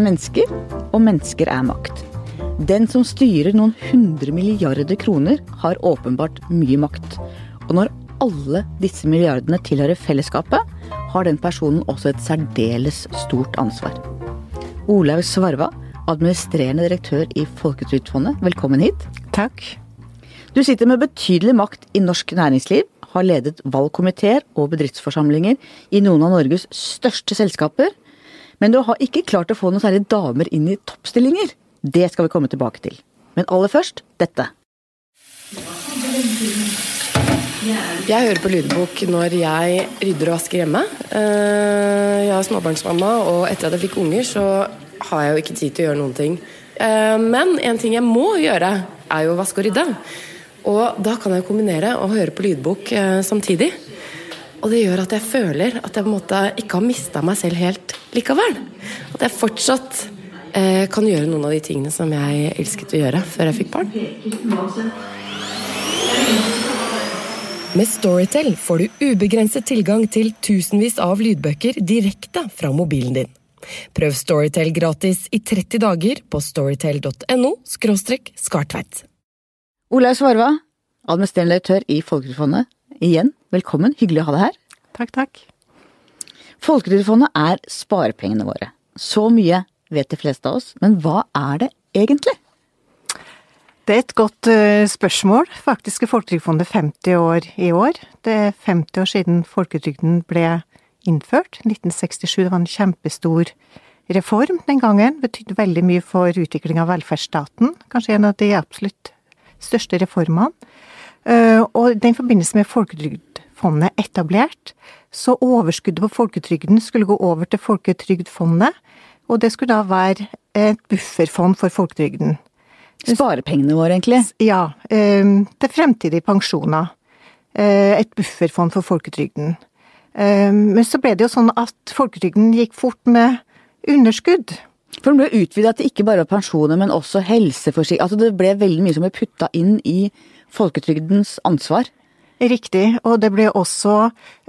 er mennesker, og mennesker er makt. Den som styrer noen hundre milliarder kroner, har åpenbart mye makt. Og når alle disse milliardene tilhører fellesskapet, har den personen også et særdeles stort ansvar. Olaug Svarva, administrerende direktør i Folketrygdfondet, velkommen hit. Takk. Du sitter med betydelig makt i norsk næringsliv, har ledet valgkomiteer og bedriftsforsamlinger i noen av Norges største selskaper, men du har ikke klart å få noen særlig damer inn i toppstillinger. Det skal vi komme tilbake til. Men aller først dette. Jeg hører på lydbok når jeg rydder og vasker hjemme. Eh, jeg er småbarnsmamma, og etter at jeg fikk unger, så har jeg jo ikke tid til å gjøre noen ting. Eh, men en ting jeg må gjøre, er jo å vaske og rydde. Og da kan jeg kombinere og høre på lydbok eh, samtidig. Og det gjør at jeg føler at jeg på en måte ikke har mista meg selv helt likevel. At jeg fortsatt eh, kan gjøre noen av de tingene som jeg elsket å gjøre før jeg fikk barn. Med Storytel får du ubegrenset tilgang til tusenvis av lydbøker direkte fra mobilen din. Prøv Storytel gratis i 30 dager på storytel.no skartveit. Olaug Svarva, administrerende direktør i Folketrygdfondet. Igjen, velkommen. Hyggelig å ha deg her. Takk, takk. Folketrygdfondet er sparepengene våre. Så mye vet de fleste av oss, men hva er det egentlig? Det er et godt uh, spørsmål. Faktisk er Folketrygdfondet 50 år i år. Det er 50 år siden folketrygden ble innført. 1967 det var en kjempestor reform den gangen. Betydde veldig mye for utvikling av velferdsstaten. Kanskje en av de absolutt største reformene. Uh, og i den forbindelse med Folketrygdfondet etablert, så overskuddet på folketrygden skulle gå over til Folketrygdfondet. Og det skulle da være et bufferfond for folketrygden. Sparepengene våre, egentlig? Ja. Uh, til fremtidige pensjoner. Uh, et bufferfond for folketrygden. Men så ble det jo sånn at folketrygden gikk fort med underskudd. For den ble utvida til ikke bare pensjoner, men også helseforsikring. Altså det ble veldig mye som ble putta inn i folketrygdens ansvar. Riktig, og det ble også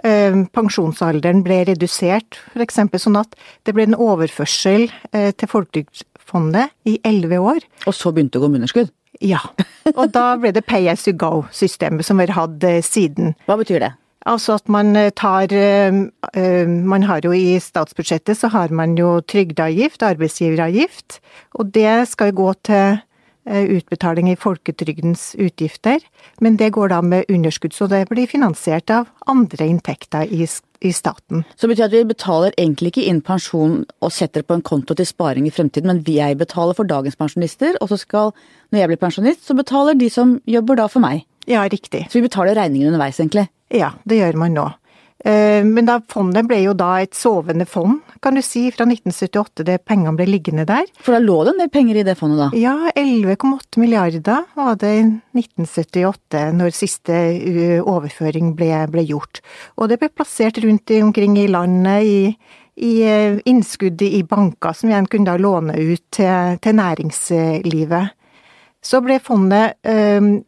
eh, Pensjonsalderen ble redusert, f.eks. sånn at det ble en overførsel eh, til Folketrygdfondet i elleve år. Og så begynte det å gå med underskudd? Ja. Og da ble det pay as you go-systemet som vi har hatt eh, siden. Hva betyr det? Altså at man tar Man har jo i statsbudsjettet så har man jo trygdeavgift, arbeidsgiveravgift, og det skal jo gå til utbetaling i folketrygdens utgifter, men det går da med underskudd, så det blir finansiert av andre inntekter i, i staten. Så det betyr at vi betaler egentlig ikke inn pensjon og setter på en konto til sparing i fremtiden, men jeg betaler for dagens pensjonister, og så skal, når jeg blir pensjonist, så betaler de som jobber da for meg. Ja, riktig. Så vi betaler regningen underveis, egentlig? Ja, det gjør man nå. Men da fondet ble jo da et sovende fond, kan du si, fra 1978, det pengene ble liggende der. For da lå det en del penger i det fondet, da? Ja, 11,8 milliarder var det i 1978, når siste overføring ble, ble, gjort. Og det ble plassert rundt omkring i landet, i, i innskudd i banker, som igjen kunne da låne ut til, til næringslivet. Så ble fondet øh,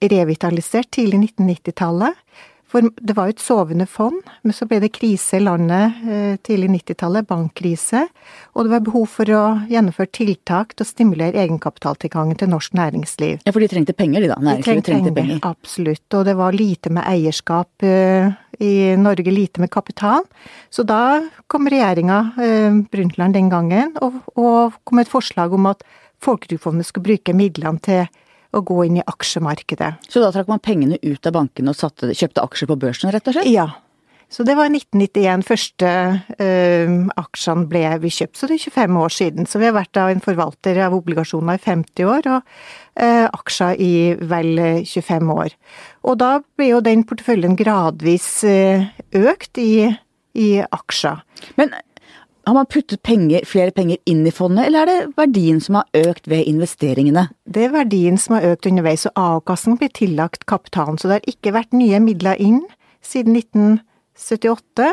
revitalisert tidlig 1990-tallet. For det var jo et sovende fond, men så ble det krise i landet eh, tidlig 90-tallet, bankkrise, og det var behov for å gjennomføre tiltak til å stimulere egenkapitaltilgangen til norsk næringsliv. Ja, for de trengte penger, de da? Næringslivet de trengte, penger, penger. Absolutt, og det var lite med eierskap eh, i Norge, lite med kapital. Så da kom regjeringa, eh, Brundtland den gangen, og, og kom med et forslag om at Folketrygdfondet skulle bruke midlene til å gå inn i aksjemarkedet. Så da trakk man pengene ut av bankene og satte, kjøpte aksjer på børsen, rett og slett? Ja. Så det var i 1991 første øh, aksjene ble vi kjøpt, så det er 25 år siden. Så vi har vært en forvalter av obligasjoner i 50 år, og øh, aksjer i vel 25 år. Og da ble jo den porteføljen gradvis øh, økt i, i aksjer. Men har man puttet penger, flere penger inn i fondet, eller er det verdien som har økt ved investeringene? Det er verdien som har økt underveis, og avkastningen blir tillagt kapitalen. Så det har ikke vært nye midler inn siden 1978,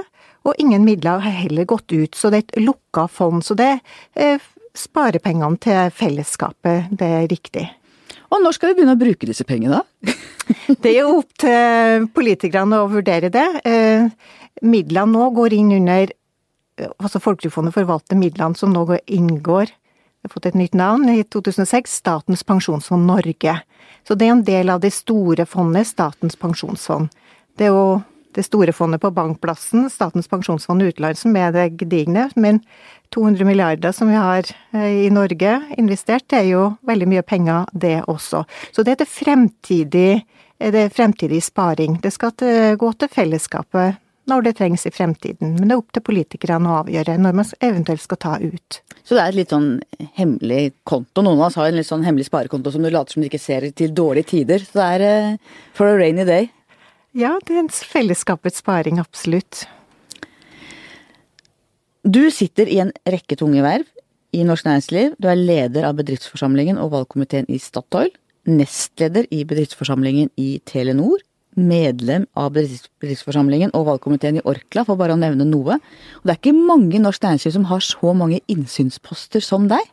og ingen midler har heller gått ut. Så det er et lukka fond. Så det er sparer pengene til fellesskapet, det er riktig. Og når skal vi begynne å bruke disse pengene, det er jo opp til politikerne å vurdere det. Eh, midlene nå går inn under altså Folketrygdfondet forvalter midlene som nå inngår har fått et nytt navn i 2006, Statens pensjonsfond Norge. Så det er en del av det store fondet, Statens pensjonsfond. Det er jo det store fondet på bankplassen, Statens pensjonsfond utland, som er det gedigne. Men 200 milliarder som vi har eh, i Norge investert, det er jo veldig mye penger, det også. Så det er det fremtidig, det er fremtidig sparing. Det skal gå til fellesskapet når det trengs i fremtiden. Men det er opp til politikerne å avgjøre når man eventuelt skal ta ut. Så det er et litt sånn hemmelig konto. Noen av oss har en litt sånn hemmelig sparekonto som du later som du ikke ser til dårlige tider. Så det er uh, for a rainy day. Ja, det er en fellesskapets sparing, absolutt. Du sitter i en rekke tunge verv i norsk næringsliv. Du er leder av bedriftsforsamlingen og valgkomiteen i Statoil. Nestleder i bedriftsforsamlingen i Telenor medlem av bedriftsforsamlingen og valgkomiteen i Orkla, for bare å nevne noe. Og det er ikke mange i norsk næringsliv som har så mange innsynsposter som deg.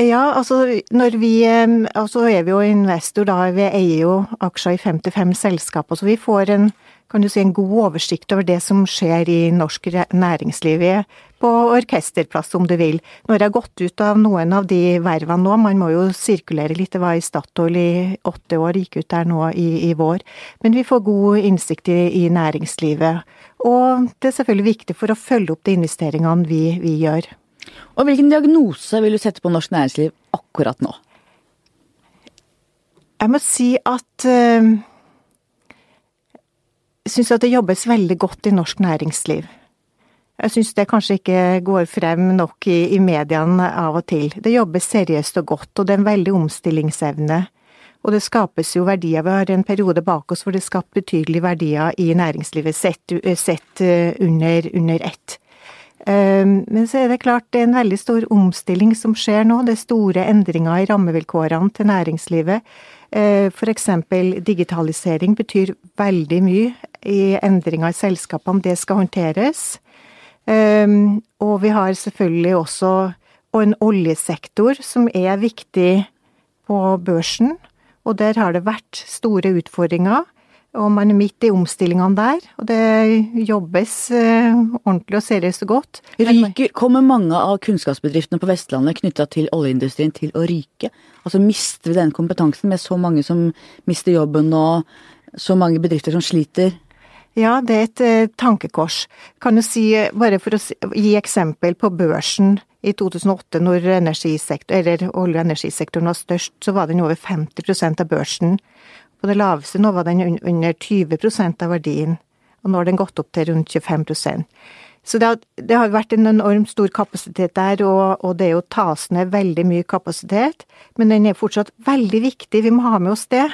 Ja, altså når vi Altså er vi jo investor, da. Vi eier jo aksjer i 55 selskaper, så vi får en kan du si, en god oversikt over det som skjer i norsk næringsliv. Er på orkesterplass, om du vil. Nå har jeg gått ut av noen av de vervene nå, man må jo sirkulere litt. Det var i Statoil i åtte år, gikk ut der nå i, i vår. Men vi får god innsikt i, i, næringslivet. Og det er selvfølgelig viktig for å følge opp de investeringene vi, vi gjør. Og hvilken diagnose vil du sette på norsk næringsliv akkurat nå? Jeg må si at jeg syns at det jobbes veldig godt i norsk næringsliv. Jeg syns det kanskje ikke går frem nok i, i mediene av og til. Det jobbes seriøst og godt, og det er en veldig omstillingsevne. Og det skapes jo verdier. Vi har en periode bak oss hvor det er skapt betydelige verdier i næringslivet sett, sett eh, under, under ett. Ehm, men så er det klart det er en veldig stor omstilling som skjer nå. Det er store endringer i rammevilkårene til næringslivet. F.eks. digitalisering betyr veldig mye i endringer i selskapene. Det skal håndteres. Ehm, og vi har selvfølgelig også en oljesektor som er viktig på børsen. Og der har det vært store utfordringer. Og man er midt i omstillingene der, og det jobbes eh, ordentlig og seriøst og godt. Ryker, kommer mange av kunnskapsbedriftene på Vestlandet knytta til oljeindustrien til å ryke? Altså mister vi den kompetansen med så mange som mister jobben og så mange bedrifter som sliter? Ja, det er et eh, tankekors. Kan du si, bare for å gi eksempel på børsen i 2008, når olje- og energisektoren var størst, så var den over 50% av børsen. På det laveste nå var den under 20% av verdien, og nå har den gått opp til rundt 25% Så det har, det har vært en enormt stor kapasitet der, og, og det er jo tas ned veldig mye kapasitet, men den er fortsatt veldig viktig, vi må ha med oss det.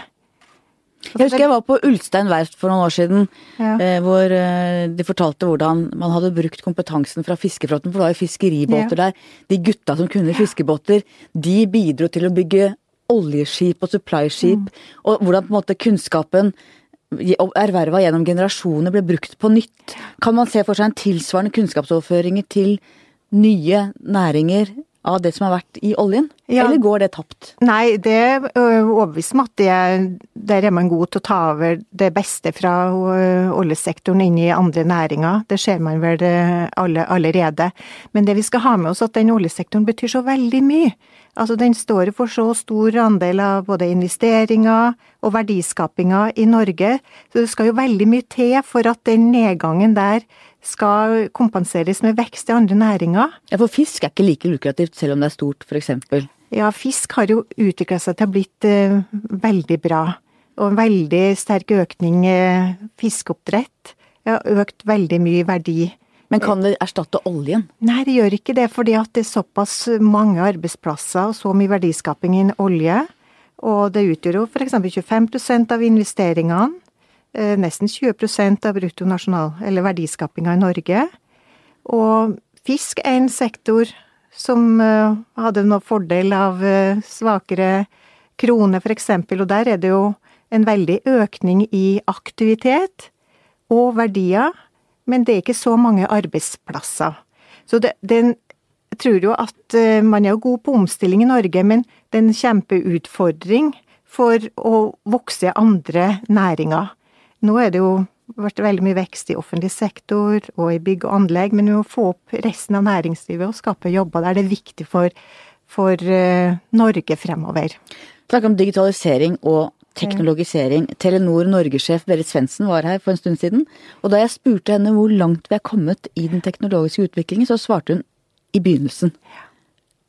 Jeg husker jeg var på Ulstein verft for noen år siden, ja. eh, hvor eh, de fortalte hvordan man hadde brukt kompetansen fra fiskeflåten, for det var jo fiskeribåter ja. der. De gutta som kunne fiskebåter, de bidro til å bygge oljeskip og supplyskip, mm. og hvordan på en måte kunnskapen erverva gjennom generasjoner ble brukt på nytt. Kan man se for seg en tilsvarende kunnskapsoverføringer til nye næringer av det som har vært i oljen? Ja. Eller går det tapt? Nei, det er overbevist om at det, der er man god til å ta over det beste fra oljesektoren inn i andre næringer. Det ser man vel alle, allerede. Men det vi skal ha med oss, at den oljesektoren betyr så veldig mye. Altså den står for så stor andel av både investeringer og verdiskapinga i Norge, så det skal jo veldig mye til for at den nedgangen der skal kompenseres med vekst i andre næringer. Ja, For fisk er ikke like lukrativt selv om det er stort, f.eks.? Ja, fisk har jo utvikla seg til å ha blitt uh, veldig bra. Og en veldig sterk økning uh, fiskeoppdrett. Har økt veldig mye verdi men kan det erstatte oljen? Nei, det gjør ikke det, fordi at det er såpass mange arbeidsplasser og så mye verdiskaping innen olje. Og det utgjør jo f.eks. 25% av investeringene. Eh, nesten 20% av bruttonasjonal, eller verdiskapinga i Norge. Og fisk er en sektor som eh, hadde noe fordel av eh, svakere krone, f.eks. Og der er det jo en veldig økning i aktivitet og verdier men det er ikke så mange arbeidsplasser. Så det, den, jeg tror jo at man er god på omstilling i Norge, men det er en kjempeutfordring for å vokse andre næringer. Nå er det jo vært veldig mye vekst i offentlig sektor og i bygg og anlegg, men vi må få opp resten av næringslivet og skape jobber der. Det er viktig for, for uh, Norge fremover. Snakk om digitalisering og teknologisering. Telenor Norgesjef Berit Svendsen var her for en stund siden, og da jeg spurte henne hvor langt vi er kommet i den teknologiske utviklingen, så svarte hun i begynnelsen.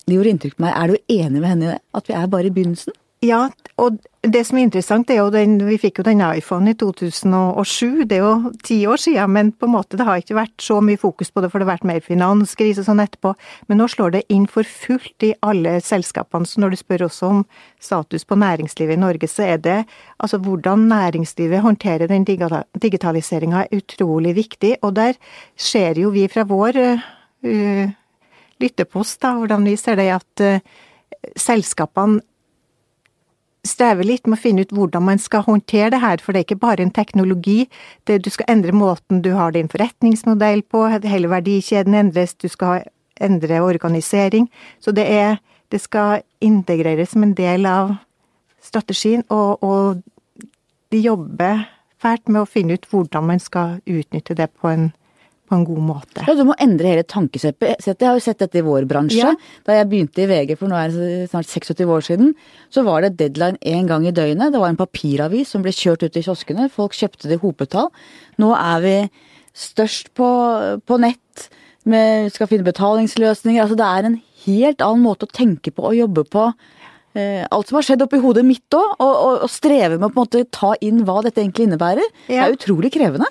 Det gjorde inntrykk på meg. Er du enig med henne i det? At vi er bare i begynnelsen? Ja, og det som er interessant, er jo den Vi fikk jo den iPhone i 2007, det er jo ti år siden, men på en måte det har ikke vært så mye fokus på det, for det har vært mer finanskrise sånn etterpå. Men nå slår det inn for fullt i alle selskapene, så når du spør også om status på næringslivet i Norge, så er det altså hvordan næringslivet håndterer den digitaliseringa er utrolig viktig, og der ser jo vi fra vår uh, lyttepost, da, hvordan vi ser det at uh, selskapene strever litt med å finne ut hvordan man skal håndtere det her, for det er ikke bare en teknologi. Det, du skal endre måten du har din forretningsmodell på, hele verdikjeden endres, du skal endre organisering. Så det er Det skal integreres som en del av strategien, og, og de jobber fælt med å finne ut hvordan man skal utnytte det på en på en god måte. Ja, Du må endre hele tankesettet. Jeg har jo sett dette i vår bransje. Ja. Da jeg begynte i VG for nå er det snart 26 år siden, så var det deadline én gang i døgnet. Det var en papiravis som ble kjørt ut i kioskene. Folk kjøpte det i hopetall. Nå er vi størst på, på nett. Vi skal finne betalingsløsninger. Altså det er en helt annen måte å tenke på og jobbe på. Eh, alt som har skjedd oppi hodet mitt òg, og, og, og, streve med å ta inn hva dette egentlig innebærer, ja. er utrolig krevende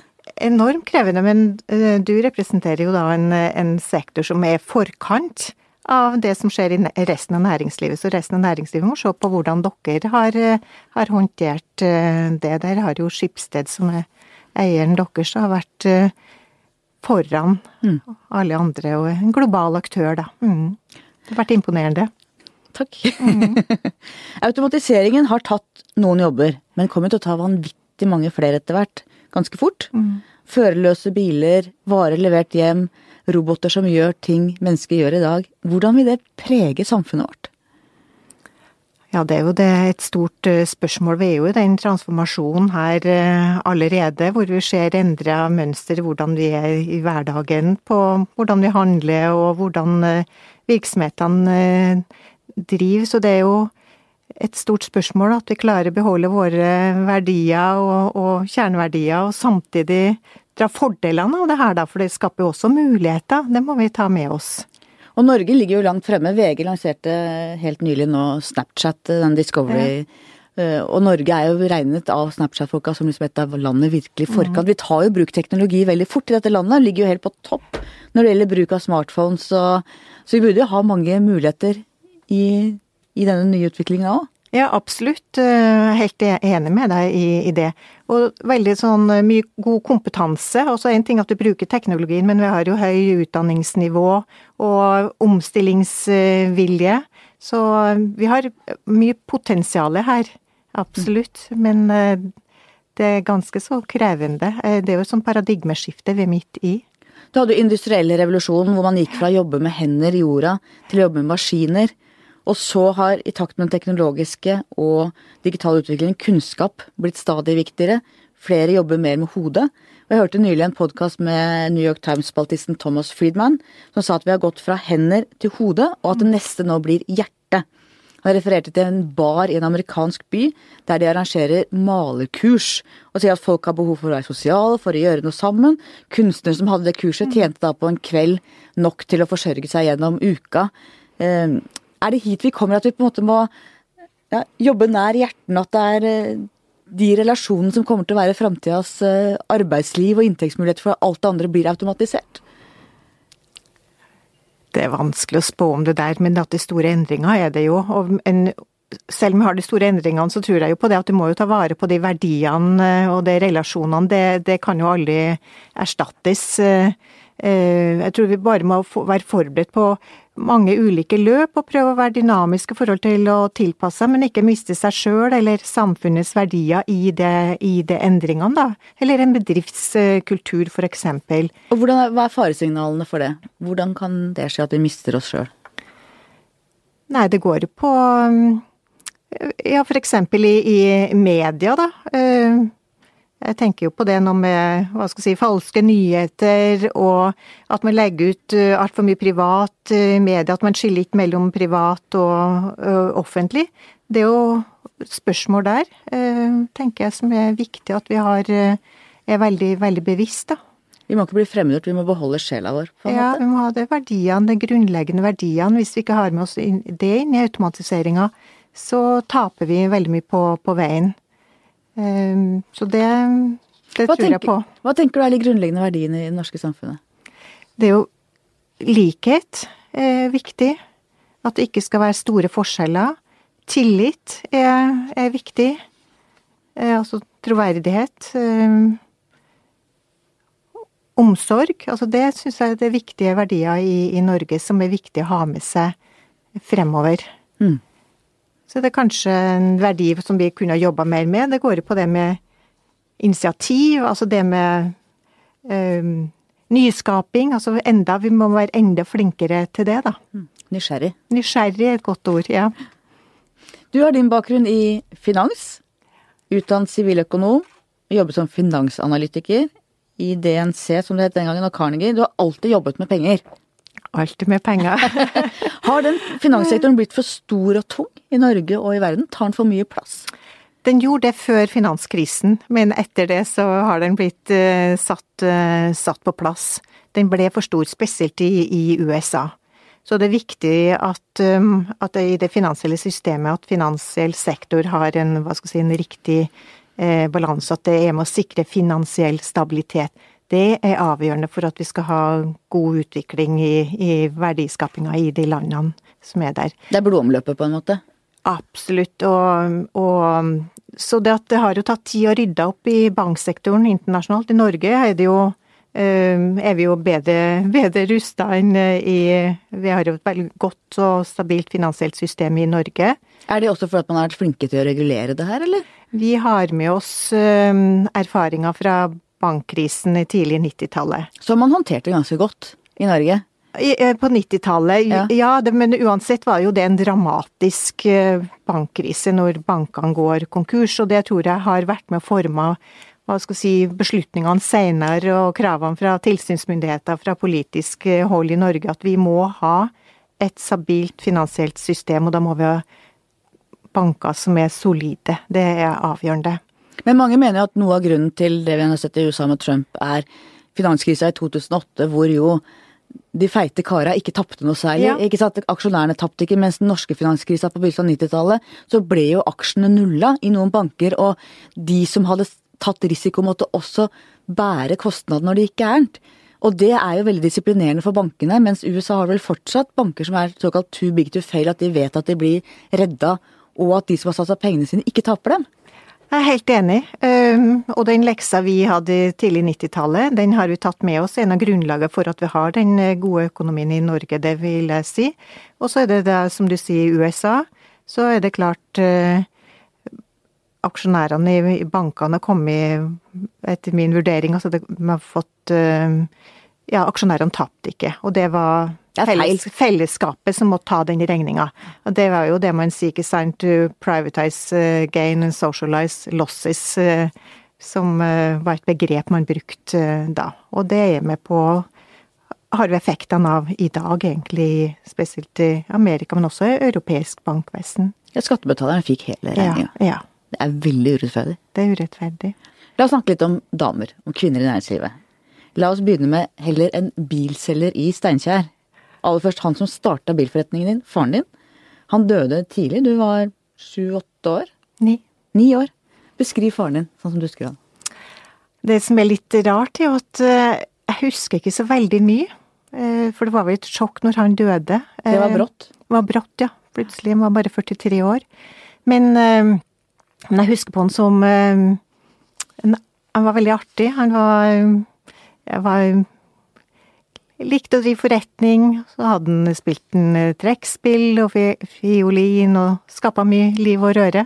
enormt krevende, men eh, du representerer jo da en, en sektor som er forkant av det som skjer i resten av næringslivet. Så resten av næringslivet må se på hvordan dere har, har håndtert eh, det. Der har jo Skipsted, som er eieren deres, har vært eh, foran mm. alle andre, og en global aktør, da. Mm. Det har vært imponerende. Takk. Mm. Automatiseringen har tatt noen jobber, men kommer til å ta vanvittig mange flere etter hvert ganske fort. Mm. Førerløse biler, varer levert hjem, roboter som gjør ting mennesker gjør i dag. Hvordan vil det prege samfunnet vårt? Ja, det er jo det et stort eh, spørsmål. Vi er jo i den transformasjonen her eh, allerede, hvor vi ser endra mønster, hvordan vi er i hverdagen, på hvordan vi handler og hvordan eh, virksomhetene driver. Så det er jo et stort spørsmål at vi klarer å beholde våre verdier og, og kjerneverdier, og samtidig dra fordelene av det her, da, for det skaper jo også muligheter. Det må vi ta med oss. Og Norge ligger jo langt fremme. VG lanserte helt nylig nå Snapchat, den Discovery. Ja. Eh, og Norge er jo regnet av Snapchat-folka som liksom et av landet virkelig i forkant. Mm. Vi tar jo bruk teknologi veldig fort i dette landet. Ligger jo helt på topp når det gjelder bruk av smartphones. Så, så vi burde jo ha mange muligheter i i denne nye utviklinga òg? Ja, absolutt. Eh, helt e-, enig med deg i, i, det. Og veldig sånn eh, mye god kompetanse. Og så én en ting at du bruker teknologien, men vi har jo høy utdanningsnivå og omstillingsvilje. Så eh, vi har mye potensial her. Absolutt. Men det er ganske så krevende. Det er jo et sånn paradigmeskifte vi er midt i. Du hadde jo industriell revolusjon hvor man gikk fra å jobbe med hender i jorda til å jobbe med maskiner. Og så har, i takt med den teknologiske og digitale utviklingen, kunnskap blitt stadig viktigere. Flere jobber mer med hodet. Og jeg hørte nylig en podkast med New York Times-spaltisten Thomas Friedman, som sa at vi har gått fra hender til hode, og at det neste nå blir hjerte. Han refererte til en bar i en amerikansk by der de arrangerer malerkurs, og sier at folk har behov for å være sosiale, for å gjøre noe sammen. Kunstnere som hadde det kurset, tjente da på en kveld nok til å forsørge seg gjennom uka. Er det hit vi kommer, at vi på en måte må ja, jobbe nær hjertene, at det er eh, de relasjonene som kommer til å være framtidas eh, arbeidsliv og inntektsmuligheter for alt det andre, blir automatisert? Det er vanskelig å spå om det der, men at er store endringer er det jo. Og en, selv om vi har de store endringene, så tror jeg jo på det at du må jo ta vare på de verdiene eh, og de relasjonene. Det, det kan jo aldri erstattes. Jeg tror vi bare må være forberedt på mange ulike løp og prøve å være dynamiske i forhold til å tilpasse men ikke miste seg sjøl eller samfunnets verdier i det, i det endringene, da. Eller en bedriftskultur, for eksempel. Og hvordan, Hva er faresignalene for det? Hvordan kan det skje at vi mister oss sjøl? Nei, det går på ja, for eksempel i, i media, da. Jeg tenker jo på det nå med hva skal jeg si, falske nyheter, og at man legger ut altfor mye privat i media, at man skiller ikke mellom privat og offentlig. Det er jo spørsmål der, tenker jeg, som er viktig at vi har, er veldig, veldig bevisst, da. Vi må ikke bli fremmedgjort, vi må beholde sjela vår. på en Ja, måte. vi må ha de verdiene, de grunnleggende verdiene. Hvis vi ikke har med oss det inn i automatiseringa, så taper vi veldig mye på, på veien. Um, så det, det tror tror jeg på. hva tenker du er de grunnleggende verdiene i det norske samfunnet? Det er jo likhet er viktig. At det ikke skal være store forskjeller. Tillit er, er viktig. Eh, altså troverdighet. Eh, omsorg. Altså det syns jeg det er viktige verdier i, i Norge som er viktig å ha med seg fremover. Mm. Så det er kanskje en verdi som vi kunne ha jobba mer med. Det går jo på det med initiativ, altså det med um, nyskaping. Altså enda, vi må være enda flinkere til det, da. Nysgjerrig. Nysgjerrig er et godt ord, ja. Du har din bakgrunn i finans. Utdannet siviløkonom. Jobbet som finansanalytiker i DNC, som det het den gangen, og Carnegie. Du har alltid jobbet med penger. Alltid med penger. Har den finanssektoren blitt for stor og tung i Norge og i verden? Tar den for mye plass? Den gjorde det før finanskrisen, men etter det så har den blitt uh, satt, uh, satt på plass. Den ble for stor, spesielt i, i USA. Så det er viktig at, um, at det i det finansielle systemet, at finansiell sektor har en, hva skal si, en riktig uh, balanse, at det er med å sikre finansiell stabilitet. Det er avgjørende for at vi skal ha god utvikling i, i verdiskapinga i de landene som er der. Det er blodomløpet, på en måte. Absolutt, og, og så det at det har jo tatt tid å rydde opp i banksektoren internasjonalt. I Norge er det jo eh, er vi jo bedre, bedre rusta enn eh, i Vi har jo et veldig godt og stabilt finansielt system i Norge. Er det også for at man har vært flinke til å regulere det her, eller? Vi har med oss eh, erfaringer fra bankkrisen i tidlig 90-tallet. Så man håndterte ganske godt i Norge. Eh, På 90-tallet, Ja. ja, det, men uansett var jo det en dramatisk eh, bankkrise når bankene går konkurs, og det tror jeg har vært med å forme hva skal si, beslutningene senere og kravene fra tilsynsmyndigheter fra politisk eh, hold i Norge, at vi må ha et stabilt finansielt system, og da må vi ha banker som er solide. Det er avgjørende. Men mange mener jo at noe av grunnen til det vi har sett i USA med Trump, er finanskrisa i 2008, hvor jo de feite kara ikke tapte noe særlig. Ja. Ikke sant? Aksjonærene tapte ikke, mens den norske finanskrisa på begynnelsen av 90-tallet, så ble jo aksjene nulla i noen banker, og de som hadde tatt risiko, måtte også bære kostnaden når det gikk gærent. Og det er jo veldig disiplinerende for bankene, mens USA har vel fortsatt banker som er såkalt too big to fail, at de vet at de blir redda, og at de som har satt av pengene sine, ikke taper dem. Jeg er helt enig, um, og den leksa vi hadde tidlig 90-tallet, den har vi tatt med oss. En av grunnlagene for at vi har den eh, gode økonomien i Norge, det vil jeg si. Og så er det det, som du sier, i USA, så er det klart eh, Aksjonærene i, i bankene har kommet, etter min vurdering, altså de har fått eh, Ja, aksjonærene tapte ikke, og det var felles, fellesskapet som måtte ta den regninga. Og det var jo det man sier, ikke sant, to privatize uh, gain and socialize losses, uh, som uh, var et begrep man brukte da. Og det er med på har vi effektene av i dag, egentlig, spesielt i Amerika, men også i europeisk bankvesen. Ja, skattebetaleren fikk hele Ja, ja, Det er veldig urettferdig. det er urettferdig. La oss snakke litt om damer, om kvinner i næringslivet. La oss begynne med heller en bilselger i Steinkjer. Aller først han som starta bilforretningen din, faren din. Han døde tidlig, du var sju-åtte år? Ni. Ni år. Beskriv faren din sånn som du husker han. Det som er litt rart, er at eh, jeg husker ikke så veldig mye. Eh, For det var vel et sjokk når han døde. Det var Eh, brått. Det var brått, ja. Plutselig. Han var bare 43 år. Men, men jeg husker på han som en- Han var veldig artig. Han var Jeg var Likte å drive forretning. Så hadde han spilt en eh, trekkspill og fiolin og skapa mye liv og røre.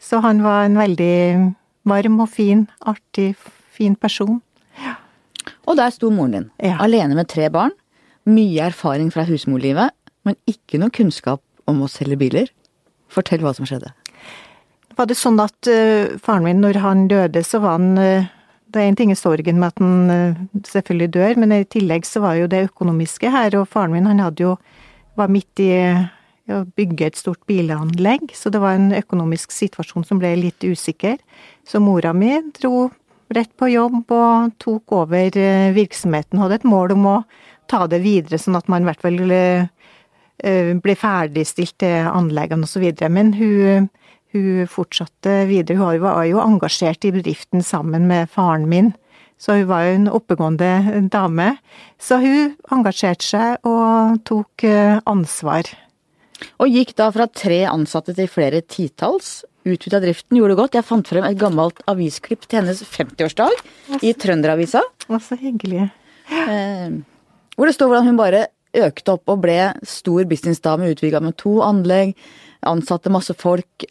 Så han var en veldig varm og fin, artig, fin person. Og der sto moren din, Ja. alene med tre barn. Mye erfaring fra husmorlivet, men ikke noe kunnskap om å selge biler. Fortell hva som skjedde. var det sånn at uh, faren min, når han døde, så var han uh, Det er en ting i sorgen med at han uh, selvfølgelig dør, men i tillegg så var jo det økonomiske her, og faren min han hadde jo var midt i å bygge et stort bilanlegg, så det var en økonomisk situasjon som ble litt usikker. Så mora mi dro rett på jobb og tok over virksomheten, hadde et mål om å ta det videre, sånn at man i hvert fall ble ferdigstilt til anleggene osv. Men hun hun fortsatte videre. Hun var jo engasjert i bedriften sammen med faren min, så hun var jo en oppegående dame. Så hun engasjerte seg og tok eh, ansvar. Og gikk da fra tre ansatte til flere titalls. Utvida driften, gjorde det godt. Jeg fant frem et gammelt avisklipp til hennes 50-årsdag i Trønderavisa. Så hyggelig. Eh, hvor det står hvordan hun bare økte opp og ble stor businessdame, utvida med to anlegg ansatte masse folk.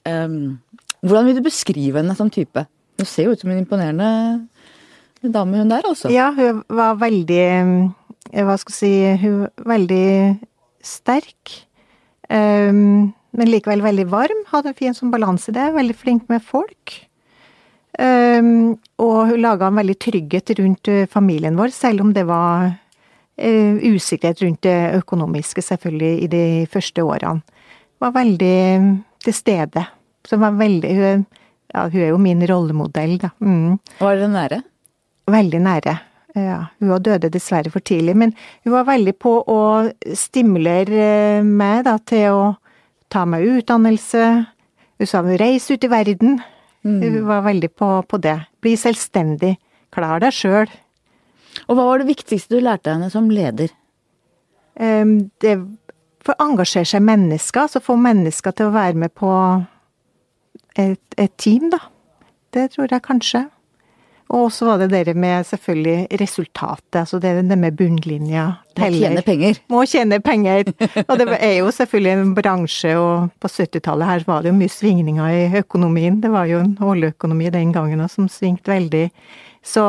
Hvordan vil du beskrive henne som type? Hun ser jo ut som en imponerende dame, hun der, altså. Ja, hun var veldig Hva skal jeg si Hun var veldig sterk. men likevel veldig varm. Hadde en fin sånn balanse i det. Veldig flink med folk. Um, og hun laga en veldig trygghet rundt eh, familien vår, selv om det var uh, usikkerhet rundt det økonomiske, selvfølgelig, i de første årene var veldig til stede. Som var veldig hun, ja, hun er jo min rollemodell, da. Mm. Var dere nære? Veldig nære. Ja, hun døde dessverre for tidlig, men hun var veldig på å stimulere meg da, til å ta meg utdannelse. Hun sa hun reis ut i verden. Mm. Hun var veldig på, på, det. Bli selvstendig. Klar deg sjøl. Og hva var det viktigste du lærte henne som leder? Det for å engasjere seg mennesker, så få mennesker til å være med på et, et, team, da. Det tror jeg kanskje. Og så var det det med selvfølgelig resultatet, altså det, det med bunnlinja. Teller. Må tjene penger. Må tjene penger. Og det er jo selvfølgelig en bransje, og på 70-tallet her var det jo mye svingninger i økonomien. Det var jo en oljeøkonomi den gangen som svingte veldig. Så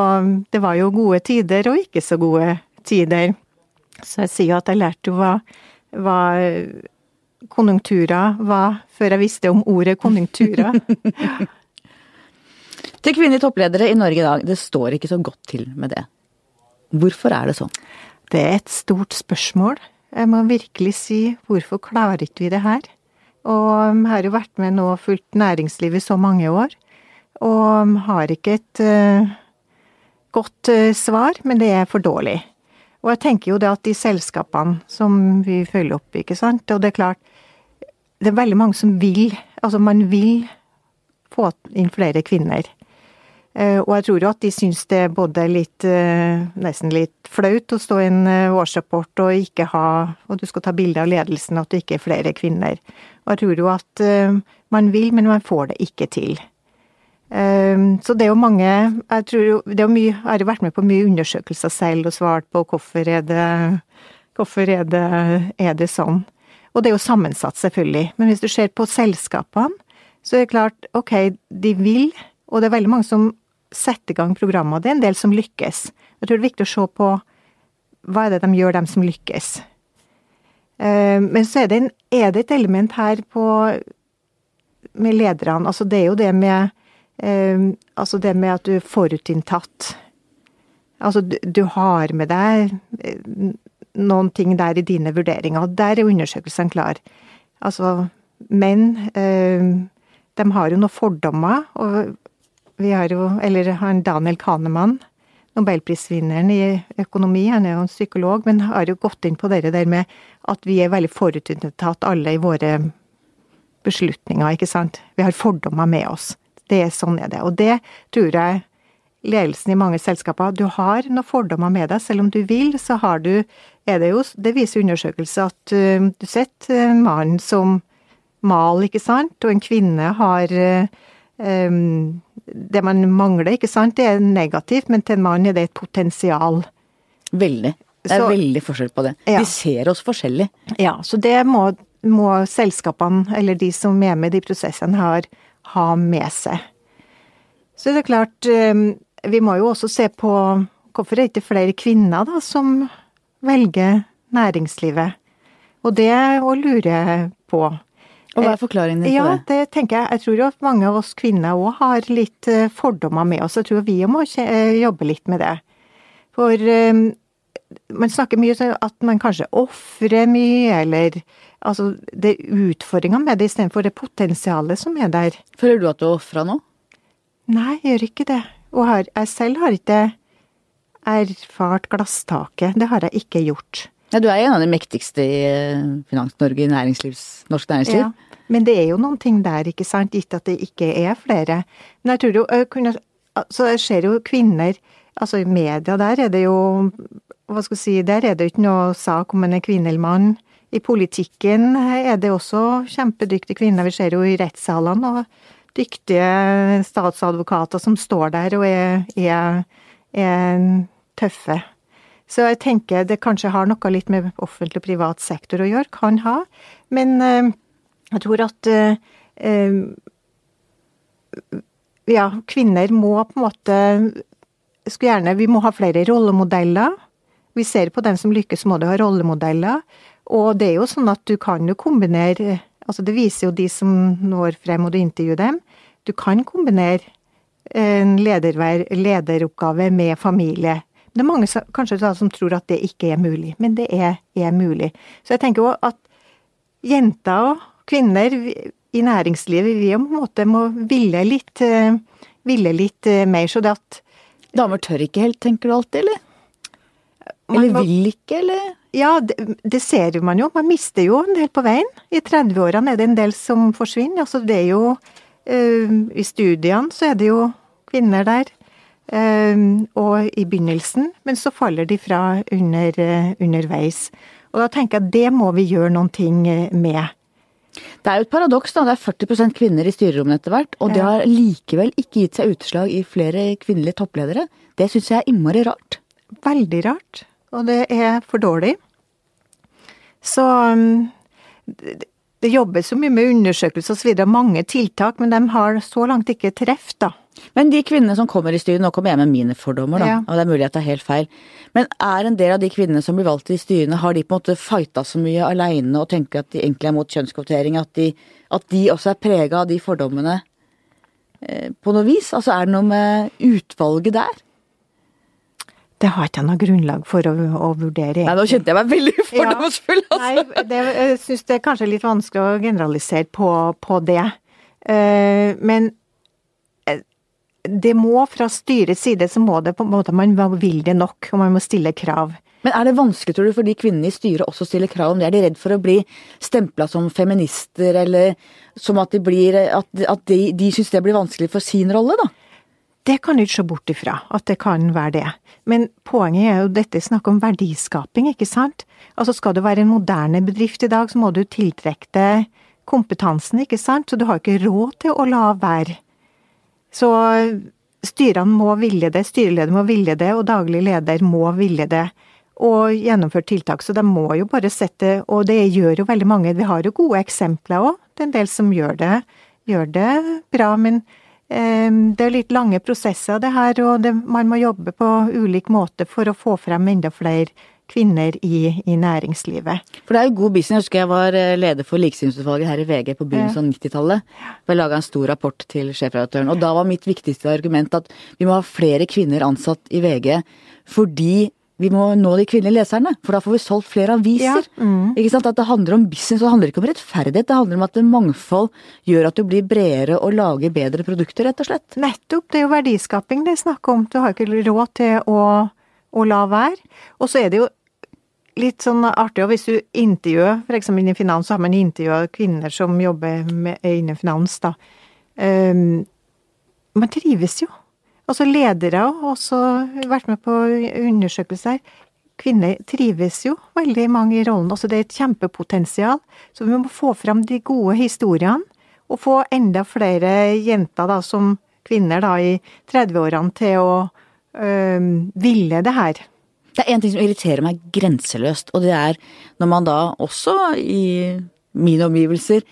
det var jo gode tider og ikke så gode tider. Så jeg sier jo at jeg lærte jo hva hva konjunkturer var, før jeg visste om ordet konjunkturer. til kvinnelige toppledere i Norge i dag, det står ikke så godt til med det. Hvorfor er det sånn? Det er et stort spørsmål. Jeg må virkelig si hvorfor klarer ikke vi det her? Og jeg har jo vært med nå og fulgt næringslivet i så mange år, og har ikke et uh, godt uh, svar, men det er for dårlig. Og jeg tenker jo det at de selskapene som vi følger opp, ikke sant, og det er klart Det er veldig mange som vil, altså man vil få inn flere kvinner. Eh, og jeg tror jo at de syns det er både litt eh, nesten litt flaut å stå i en eh, årsrapport og ikke ha Og du skal ta bilde av ledelsen, at det ikke er flere kvinner. Og jeg tror jo at man vil, men man får det ikke til. Ehm, så det er jo mange Jeg tror jo det er mye Jeg har vært med på mye undersøkelser selv og svart på hvorfor er det Hvorfor er det, er det sånn? Og det er jo sammensatt, selvfølgelig. Men hvis du ser på selskapene, så er det klart, ok, de vil, og det er veldig mange som setter i gang programmer. Det er en del som lykkes. Jeg tror det er viktig å se på hva er det de gjør, dem som lykkes. Ehm, men så er det, en, er det et element her på med lederne. Altså det er jo det med altså det med at du er forutinntatt. Altså du, du, har med deg eh, noen ting der i dine vurderinger, og der er undersøkelsen klar. Altså, menn um, de har jo noen fordommer, og vi har jo Eller han Daniel Kahneman, nobelprisvinneren i økonomi, han er jo en psykolog, men har jo gått inn på det der med at vi er veldig forutinntatt alle i våre beslutninger, ikke sant. Vi har fordommer med oss. Det er sånn er det. Og det tror jeg ledelsen i mange selskaper Du har noen fordommer med deg, selv om du vil, så har du er det jo Det viser undersøkelser at uh, du setter en mann som mal, ikke sant, og en kvinne har uh, um, Det man mangler, ikke sant, det er negativt, men til en mann er det et potensial. Veldig. Det er så, veldig forskjell på det. Ja. Vi ser oss forskjellig. Ja, så det må, må selskapene, eller de som er med i de prosessene, har ha med seg. Så det er klart, ehm, vi må jo også se på hvorfor det ikke er flere kvinner da, som velger næringslivet. Og det å lure på. Og hva er forklaringen din ja, på det? det tenker jeg. Jeg tror jo at mange av oss kvinner òg har litt eh, fordommer med oss. Jeg tror vi må eh, jobbe litt med det. For man snakker mye om at man kanskje ofrer mye, eller altså det er utfordringer med det istedenfor det potensialet som er der. Føler du at du er ofra nå? Nei, jeg gjør ikke det. Og her, jeg selv har ikke erfart glasstaket. Det har jeg ikke gjort. Ja, du er en av de mektigste i eh, Finans-Norge, i næringslivs, norsk næringsliv. Ja, men det er jo noen ting der, ikke sant, gitt at det ikke er flere. Men jeg tror jo kunne, Så jeg ser jo kvinner Altså i media der er det jo Hva skal jeg si, der er det jo ikke noe sak om en er kvinne eller mann. I politikken er det også kjempedyktige kvinner. Vi ser jo i rettssalene og dyktige statsadvokater som står der og er, er, er tøffe. Så jeg tenker det kanskje har noe litt med offentlig og privat sektor å gjøre, kan ha. Men øh, jeg tror at øh, ja, kvinner må på en måte skulle gjerne, Vi må ha flere rollemodeller. Vi ser på den som lykkes, må de ha rollemodeller. Og det er jo sånn at du kan jo kombinere altså Det viser jo de som når frem og du intervjuer dem. Du kan kombinere en lederoppgave med familie. Det er mange kanskje som tror at det ikke er mulig, men det er, er mulig. Så jeg tenker jo at jenter og kvinner i næringslivet, vi på en måte må ville litt, ville litt mer. Så det at Damer tør ikke helt, tenker du alltid, eller? Eller må, vil ikke, eller? Ja, det, det ser man jo. Man mister jo en del på veien. I 30-årene er det en del som forsvinner. Altså det er jo uh, I studiene så er det jo kvinner der. Uh, og i begynnelsen, men så faller de fra under, uh, underveis. Og da tenker jeg at det må vi gjøre noen ting med. Det er jo et paradoks, da. Det er 40% kvinner i styrerommene etter hvert. Og det har likevel ikke gitt seg utslag i flere kvinnelige toppledere. Det syns jeg er innmari rart. Veldig rart. Og det er for dårlig. Så um, det jobbes så mye med undersøkelser videre, mange tiltak, men de har så langt ikke treff, da. Men de kvinnene som kommer i styret, nå kommer jeg med mine fordommer, da, ja. og det er mulig jeg tar helt feil, men er en del av de kvinnene som blir valgt i styrene, har de på en måte fighta så mye aleine og tenker at de egentlig er mot kjønnskvotering, at at de også er prega av de fordommene eh, på noe vis? Altså er det noe med utvalget der? Det har ikke jeg noe grunnlag for å, å vurdere. Nei, Nå kjente jeg meg veldig fordomsfull. Ja, altså. Nei, det, jeg syns det er kanskje litt vanskelig å generalisere på, på det. Uh, men uh, det må fra styrets side, så må det på en måte man vil det nok, og man må stille krav. Men er det vanskelig, tror du, for de kvinnene i styret også stiller krav om det? Er de redd for å bli stempla som feminister, eller som at de blir At, at de, de syns det blir vanskelig for sin rolle, da? Det kan du ikke se bort ifra, at det kan være det. Men poenget er jo dette snakk om verdiskaping, ikke sant? Altså skal du være en moderne bedrift i dag, så må du tiltrekke deg kompetansen, ikke sant? Så du har ikke råd til å la være. Så styrene må ville det, styreleder må ville det, og daglig leder må ville det. Og gjennomføre tiltak, så de må jo bare sette Og det gjør jo veldig mange, vi har jo gode eksempler òg. Det er en del som gjør det, gjør det bra, men det er litt lange prosesser det her, og det, man må jobbe på ulik måte for å få frem enda flere kvinner i, i næringslivet. For det er jo god business. Jeg husker jeg var eh, leder for Likestillingsutvalget her i VG på begynnelsen av 90-tallet. Jeg laga en stor rapport til sjefredaktøren, og da var mitt viktigste argument at vi må ha flere kvinner ansatt i VG fordi vi må nå de kvinnelige leserne, for da får vi solgt flere aviser. Ja, mm. Ikke sant? At det handler om business, og det handler ikke om rettferdighet. Det handler om at mangfold gjør at du blir bredere og lager bedre produkter, rett og slett. Nettopp. Det er jo verdiskaping det er snakk om. Du har ikke råd til å, å la være. Og så er det jo litt sånn artig, og hvis du intervjuer, f.eks. innen finans, så har man intervjua kvinner som jobber med, innen finans, da. Um, man trives jo. Altså ledere har også vært med på undersøkelser. Kvinner trives jo veldig mange i rollen. Altså det er et kjempepotensial. Så vi må få fram de gode historiene. Og få enda flere jenter da, som kvinner da, i 30-årene til å øh, ville det her. Det er én ting som irriterer meg grenseløst, og det er når man da også i mine omgivelser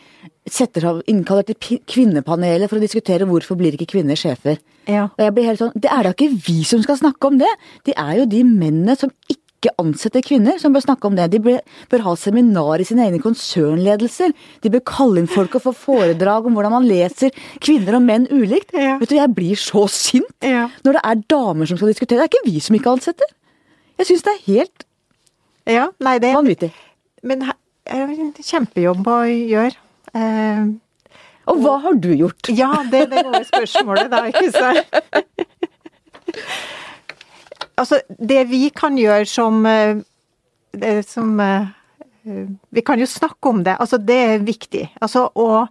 setter av innkaller til kvinnepanelet for å diskutere hvorfor blir ikke kvinner sjefer. Ja. Og jeg blir helt sånn Det er da ikke vi som skal snakke om det! Det er jo de mennene som ikke ansetter kvinner som bør snakke om det. De bør, bør ha seminar i sine egne konsernledelser. De bør kalle inn folk og få foredrag om hvordan man leser kvinner og menn ulikt. Ja. Vet du, Jeg blir så sint Ja. når det er damer som skal diskutere. Det er ikke vi som ikke ansetter. Jeg syns det er helt Ja, nei, det vanvittig. Men her er en kjempejobb å gjøre. Eh, Og hva har du gjort? ja, det, det var jo spørsmålet, da, ikke sant? altså, det vi kan gjøre som, eh, det som eh, eh, Vi kan jo snakke om det. Altså, det er viktig. Altså, og,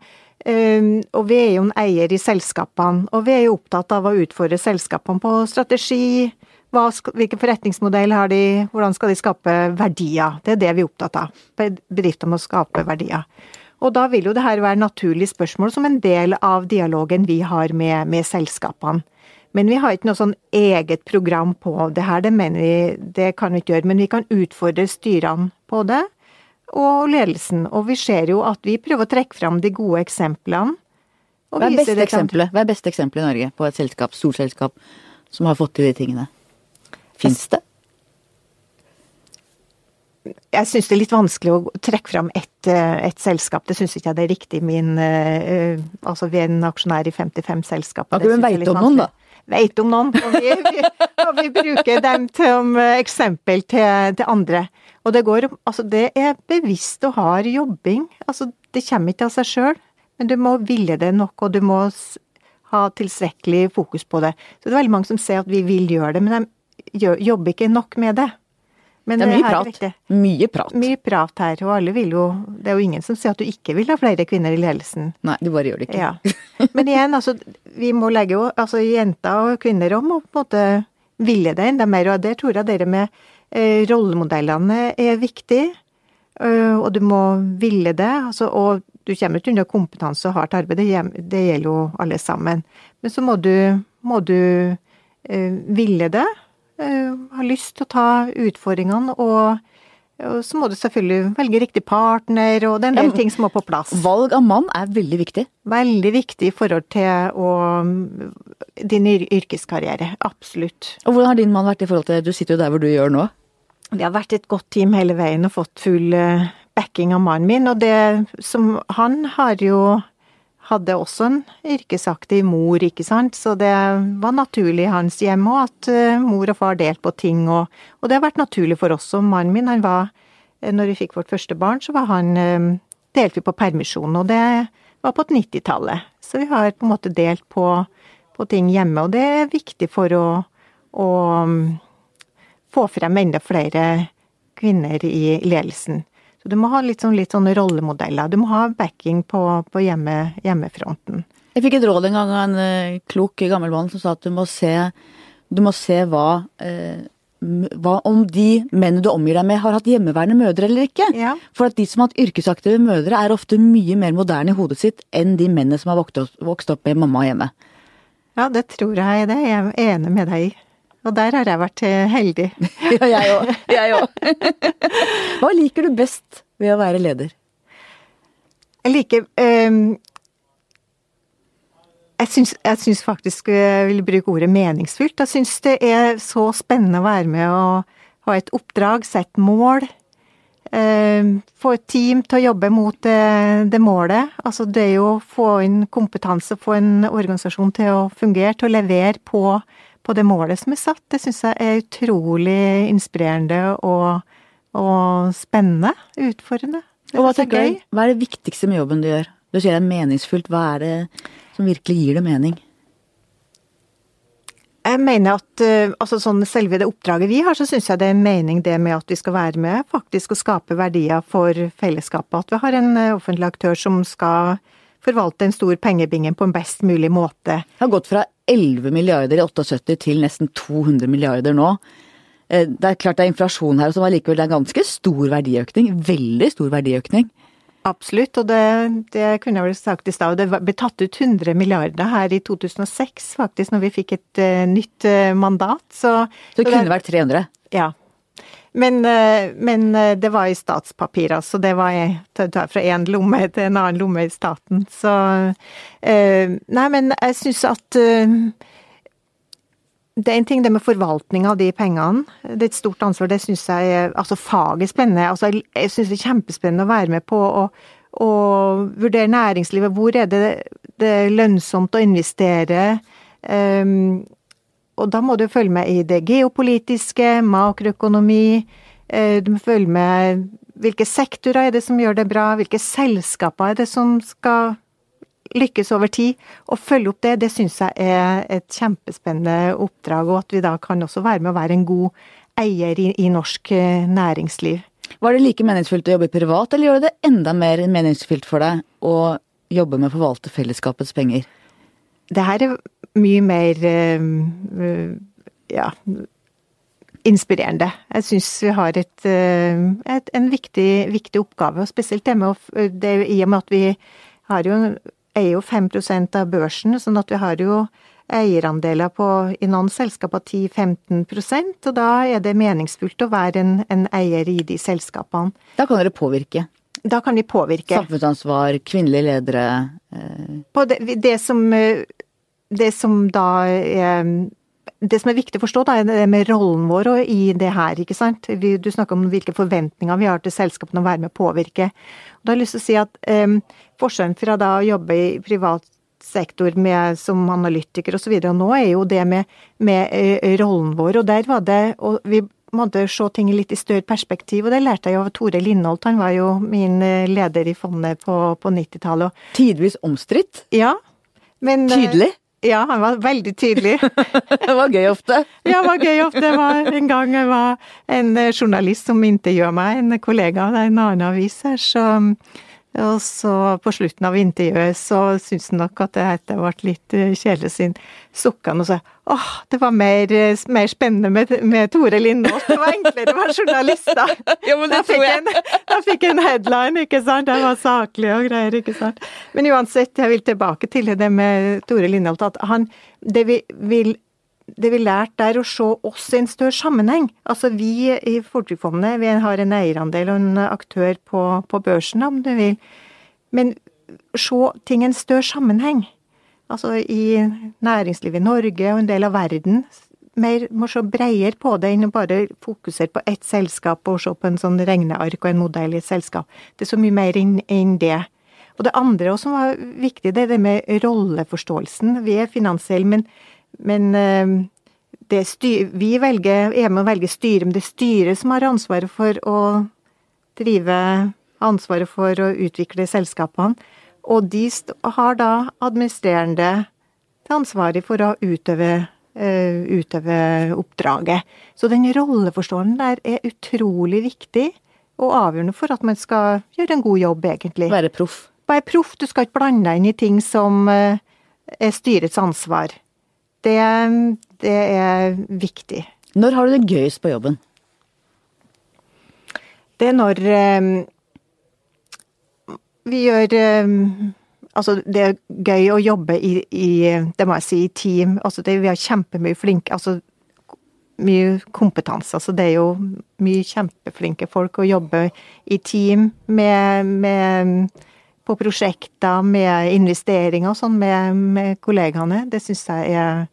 eh, og vi er jo en eier i selskapene, og vi er jo opptatt av å utfordre selskapene på strategi. Hva, hvilken forretningsmodell har de, hvordan skal de skape verdier? Det er det vi er opptatt av. Bedrifter må skape verdier. Og da vil jo det her være naturlige spørsmål som en del av dialogen vi har med, med selskapene. Men vi har ikke noe sånn eget program på det her, det mener vi det kan vi ikke gjøre. Men vi kan utfordre styrene på det, og ledelsen. Og vi ser jo at vi prøver å trekke fram de gode eksemplene. Hva er beste eksempelet Hva er beste eksempelet i Norge på et selskap, stort selskap som har fått til de tingene? Fins det? Jeg syns det er litt vanskelig å trekke fram ett et selskap. Det syns ikke jeg det er riktig. Min, eh, altså vi er en aksjonær i 55 selskap. Okay, men veit om noen, da? Veit om noen. Og vi, vi, og vi bruker dem som eh, eksempel til, til andre. Og det går Altså, det er bevisst og hard jobbing. Altså, det kommer ikke av seg sjøl. Men du må ville det nok, og du må ha tilstrekkelig fokus på det. Så det er veldig mange som sier at vi vil gjøre det, men de jobber ikke nok med det. Men Det er mye her prat. viktig. Mye prat. Mye prat her, og alle vil jo Det er jo ingen som sier at du ikke vil ha flere kvinner i ledelsen. Nei, du bare gjør det ikke. Ja. Men igjen, altså, vi må legge jo Altså, jenter og kvinner om å på en måte ville det enda mer, og der tror jeg dere med eh, rollemodellene er viktig. Uh, og du må ville det. Altså, og du kommer ikke unna kompetanse og hardt arbeid, det, det gjelder jo alle sammen. Men så må du, må du uh, ville det. Eh, ha lyst til å ta utfordringene, og, og så må du selvfølgelig velge riktig partner, og det er en del Ja, ting som må på plass. Valg av mann er veldig viktig. Veldig viktig i forhold til å, din yrkeskarriere. Absolutt. Og hvordan har din mann vært i forhold til Du sitter jo der hvor du gjør nå. Det har vært et godt team hele veien og fått full eh, backing av mannen min. Og det som Han har jo hadde også en yrkesaktiv mor, ikke sant, så det var naturlig i hans hjem òg at eh, mor og far delte på ting, og, og det har vært naturlig for oss. Og mannen min, han var eh, Når vi fikk vårt første barn, så var han eh, delte vi på permisjon, og det var på 90-tallet. Så vi har på en måte delt på, på ting hjemme, og det er viktig for å, å mm, få frem enda flere kvinner i ledelsen. Så du må ha litt sånn, litt sånne rollemodeller. Du må ha backing på, på hjemme, hjemmefronten. Jeg fikk et råd en gang av en eh, klok gammel mann som sa at du må se, du må se hva, eh, hva om de mennene du omgir deg med har hatt hjemmeværende mødre eller ikke. Ja. For at de som har hatt yrkesaktive mødre er ofte mye mer moderne i hodet sitt enn de mennene som har vokst opp, vokst opp med mamma hjemme. Ja, det tror jeg det. Jeg er enig med deg i. Og der har jeg vært heldig. Ja, jeg òg. Jeg òg. Hva liker du best ved å være leder? Jeg liker um, Jeg syns, jeg syns faktisk jeg vil bruke ordet meningsfylt. Jeg syns det er så spennende å være med og ha et oppdrag, sette mål. ehm, få et team til å jobbe mot det, det målet. Altså det å få inn kompetanse, få en organisasjon til å fungere, til å levere på, på det målet som er satt. Det syns jeg er utrolig inspirerende og, og spennende. Utfordrende. Det Og hva, er tenker gøy. du, hva er det viktigste med jobben du gjør? Du sier det er meningsfullt. Hva er det som virkelig gir det mening? Jeg mener at eh, altså sånn selve det oppdraget vi har, så syns jeg det er mening det med at vi skal være med faktisk å skape verdier for fellesskapet. At vi har en eh, offentlig aktør som skal forvalte en stor pengebinge på en best mulig måte. Det har gått fra 11 milliarder i 78 til nesten 200 milliarder nå. Eh, Det er klart det er inflasjon her, som allikevel det er ganske stor verdiøkning. Veldig stor verdiøkning. Absolutt, og det, det kunne jeg vel sagt i stad. Det ble tatt ut 100 milliarder her i 2006, faktisk, når vi fikk et uh, nytt uh, mandat. Så, Så det kunne vært 300. Ja. Men, eh, men eh, det var i statspapirer, så det var jeg tar fra én lomme til en annen lomme i staten. Så eh, Nei, men jeg syns at det er en ting det med forvaltning av de pengene. Det er et stort ansvar. Det syns jeg Altså, faget er spennende. Altså, jeg syns det er kjempespennende å være med på å vurdere næringslivet. Hvor er det det er lønnsomt å investere? Um, og da må du følge med i det geopolitiske, makroøkonomi. Uh, du må følge med hvilke sektorer er det som gjør det bra, hvilke selskaper er det som skal lykkes over tid. Å følge opp det, det syns jeg er et kjempespennende oppdrag, og at vi da kan også være med å være en god eier i, i norsk eh, næringsliv. Var det like meningsfylt å jobbe privat, eller gjør det enda mer meningsfylt for deg å jobbe med å forvalte fellesskapets penger? Det her er mye mer uh, ja, inspirerende. Jeg syns vi har et, et, en viktig, viktig, oppgave, og spesielt det med å det, I og med at vi har jo er jo 5 av børsen, sånn at vi har jo eierandeler på, i noen selskaper 10-15% og da er det meningsfullt å være en, en, eier i de selskapene. Da kan dere påvirke? Da kan vi påvirke. Samfunnsansvar, kvinnelige ledere eh. På det, det, som, det som da er det som er viktig å forstå, da, er det med rollen vår i det her. ikke sant? Du snakker om hvilke forventninger vi har til selskapene å være med å påvirke. Og da har jeg lyst til å si at eh, Forskjellen fra da å jobbe i privat sektor med, som analytiker osv., og, så og nå er jo det med, med uh, rollen vår. Og der var det og Vi måtte se ting litt i større perspektiv, og det lærte jeg av Tore Lindholt. Han var jo min uh, leder i fondet på, på 90-tallet. Tidvis omstridt? Ja. Men, uh, Tydelig? Ja, han var veldig tydelig. det var gøy ofte. ja, det var gøy ofte. Det var en gang jeg var en eh, journalist som intervjua meg, en kollega av en annen avis her, så og så på slutten av intervjuet så syntes han nok at det ble litt eh, kjedelig, så sukka han og sa åh, det var mer, eh, mer spennende med, med Tore Lindås, det var enklere å være journalist da. ja, men det da tror jeg. En, da fikk en headline, ikke sant, det var saklig og greier, ikke sant. Men uansett, jeg vil tilbake til det med Tore Lindholt, at han, det vi vil det vi lærte der, å se oss i en større sammenheng. Altså vi i Folketrygdfondet, vi har en eierandel og en aktør på, på børsen, om du vil. Men se ting i en større sammenheng. Altså i næringslivet i Norge og en del av verden. Mer, må se bredere på det enn å bare fokusere på ett selskap og se på en sånn regneark og en modell i et selskap. Det er så mye mer enn en det. Og det andre som var viktig, det er det med rolleforståelsen. Vi er finansielle, men men eh, styr, vi velger, er med å velge styre, men det er styret som har ansvaret for å drive ansvaret for å utvikle selskapene. Og de har da administrerende ansvaret for å utøve, uh, utøve oppdraget. Så den rolleforståelsen der er utrolig viktig og avgjørende for at man skal gjøre en god jobb, egentlig. Være proff. Være proff. Du skal ikke blande deg inn i ting som uh, er styrets ansvar det, det er viktig. Når har du det gøyest på jobben? Det er når um, vi gjør um, Altså, det er gøy å jobbe i, i det må jeg si, i team. Altså, det, vi har kjempemye flinke Altså, mye kompetanse. Altså, det er jo mye kjempeflinke folk å jobbe i team med, med på prosjekter, med investeringer og sånn med, med kollegaene. Det syns jeg er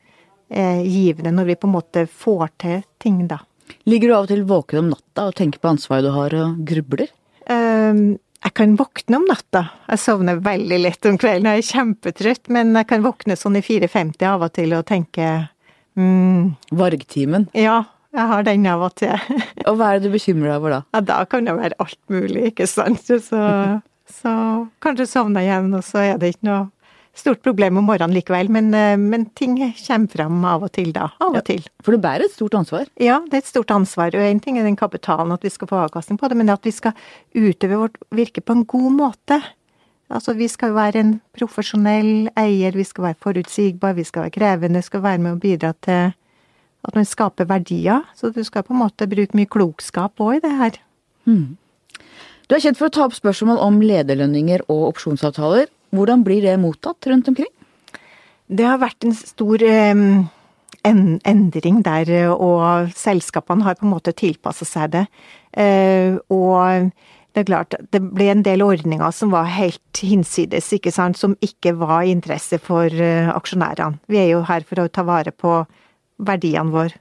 givende når vi på en måte får til ting, da. Ligger du av og til våken om natta og tenker på ansvaret du har og grubler? Um, jeg kan våkne om natta. Jeg sovner veldig lett om kvelden, jeg er kjempetrøtt, men jeg kan våkne sånn i 4.50 av og til og tenke mm, Vargtimen? Ja, jeg har den av og til. og hva er det du bekymrer deg over da? Ja, Da kan det være alt mulig, ikke sant. Så, så kanskje sovner jeg igjen, og så er det ikke noe stort problem om morgenen likevel, men, eh, men, ting kommer fram av og til da. Av og til. for du bærer et stort ansvar? Ja, det er et stort ansvar. Og én ting er den kapitalen, at vi skal få avkastning på det, men at vi skal utøve vårt virke på en god måte. Altså, vi skal jo være en profesjonell eier, vi skal være forutsigbar, vi skal være krevende, skal være med å bidra til at man skaper verdier. Så du skal på en måte bruke mye klokskap òg i det her. Mm. Du er kjent for å ta opp spørsmål om lederlønninger og opsjonsavtaler. Hvordan blir det mottatt rundt omkring? Det har vært en stor en endring der, og selskapene har på en måte tilpassa seg det. Uh, og det er klart, det ble en del ordninger som var helt hinsides, ikke sant, som ikke var interesse for uh, aksjonærene. Vi er jo her for å ta vare på verdiene våre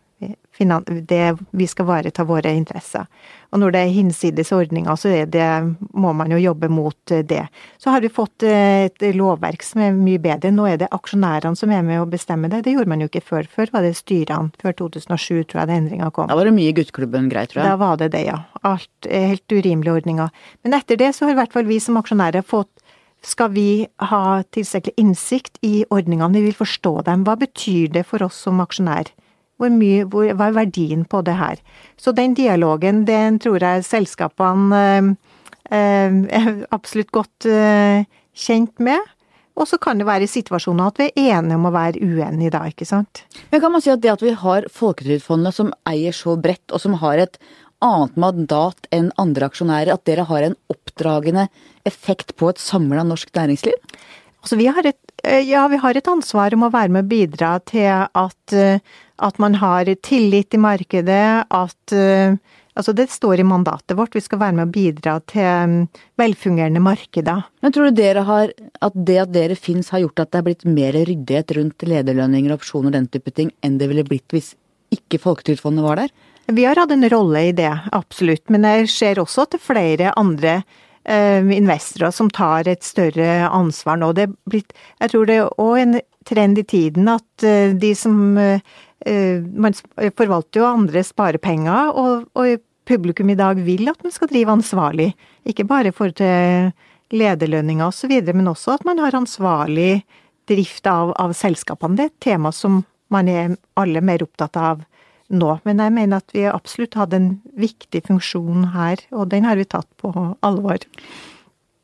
det vi skal ivareta våre interesser. Og når det er hinsides ordninger, så det, må man jo jobbe mot eh, det. Så har vi fått eh, et lovverk som er mye bedre. Nå er det aksjonærene som er med å bestemme det. Det gjorde man jo ikke før. Før var det styrene. Før 2007 tror jeg det endringa kom. Da var det mye gutteklubben greit, tror jeg. Da var det det, ja. Alt helt urimelige ordninger. Men etter det så har i hvert fall vi som aksjonærer fått skal vi ha tilstrekkelig innsikt i ordningene, vi vil forstå dem. Hva betyr det for oss som aksjonær? Hvor mye, hvor, hva er verdien på det her? Så den dialogen, den tror jeg selskapene eh, eh, er absolutt godt eh, kjent med. Og så kan det være situasjoner at vi er enige om å være uenige da, ikke sant. Men kan man si at det at vi har Folketrygdfondet som eier så bredt, og som har et annet mandat enn andre aksjonærer, at dere har en oppdragende effekt på et samla norsk næringsliv? Altså, vi har et, ja, vi har et ansvar om å være med og bidra til at at man har tillit i markedet, at eh, Altså, det står i mandatet vårt, vi skal være med å bidra til mm, velfungerende markeder. Men tror du dere har, at det at dere fins har gjort at det er blitt mer ryddighet rundt lederlønninger, opsjoner og den type ting, enn det ville blitt hvis ikke Folketrygdfondet var der? Vi har hatt en rolle i det, absolutt. Men jeg ser også at det er flere andre eh, investorer som tar et større ansvar nå. Det er blitt, jeg tror det er òg en trend i tiden at eh, de som eh, Eh, man forvalter jo andre sparepenger, og, og, publikum i dag vil at man skal drive ansvarlig. Ikke bare for til lederlønninger osv., men også at man har ansvarlig drift av, av selskapene. Det er et tema som man er alle mer opptatt av nå. Men jeg mener at vi absolutt hadde en viktig funksjon her, og den har vi tatt på alvor.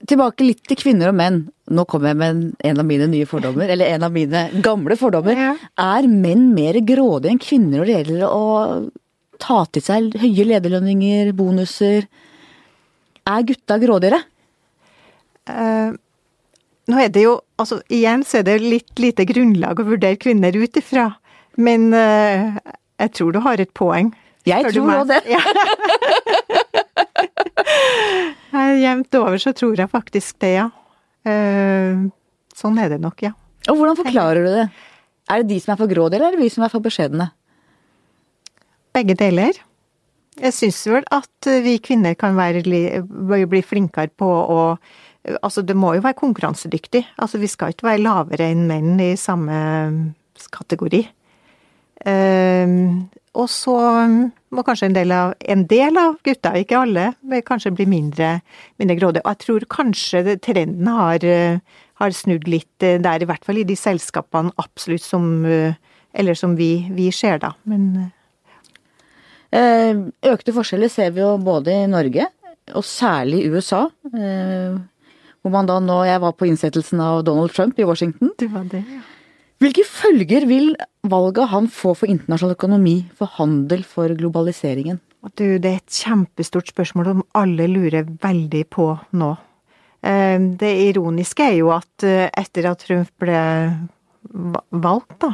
Tilbake litt til kvinner og menn. Nå kommer jeg med en av mine nye fordommer, eller en av mine gamle fordommer. Ja. Er menn mer grådige enn kvinner når det gjelder å ta til seg høye lederlønninger, bonuser? Er gutta grådigere? Uh, nå er det jo Altså, igjen så er det litt lite grunnlag å vurdere kvinner ut ifra. Men uh, jeg tror du har et poeng. Jeg tror òg det. Ja. Jevnt over så tror jeg faktisk det, ja. Eh, sånn er det nok, ja. Og hvordan forklarer du det? Er det de som er for grådige, eller er det vi som er for beskjedne? Begge deler. Jeg syns vel at vi kvinner kan være, bli flinkere på å Altså, det må jo være konkurransedyktig. Altså, vi skal ikke være lavere enn menn i samme kategori. Um, og så må kanskje en del av, en del av gutta, ikke alle, kanskje bli mindre, mindre grådige. Og jeg tror kanskje det, trenden har, har, snudd litt eh, der, i hvert fall i de selskapene absolutt som eh, Eller som vi, vi ser, da. Men eh, Økte forskjeller ser vi jo både i Norge, og særlig i USA. Hvor man da nå Jeg var på innsettelsen av Donald Trump i Washington. Du var det, ja. Hvilke følger vil valget han få for internasjonal økonomi, for handel, for globaliseringen? Du, det er et kjempestort spørsmål som alle lurer veldig på nå. Eh, det ironiske er jo at eh, etter at Trump ble valgt, da,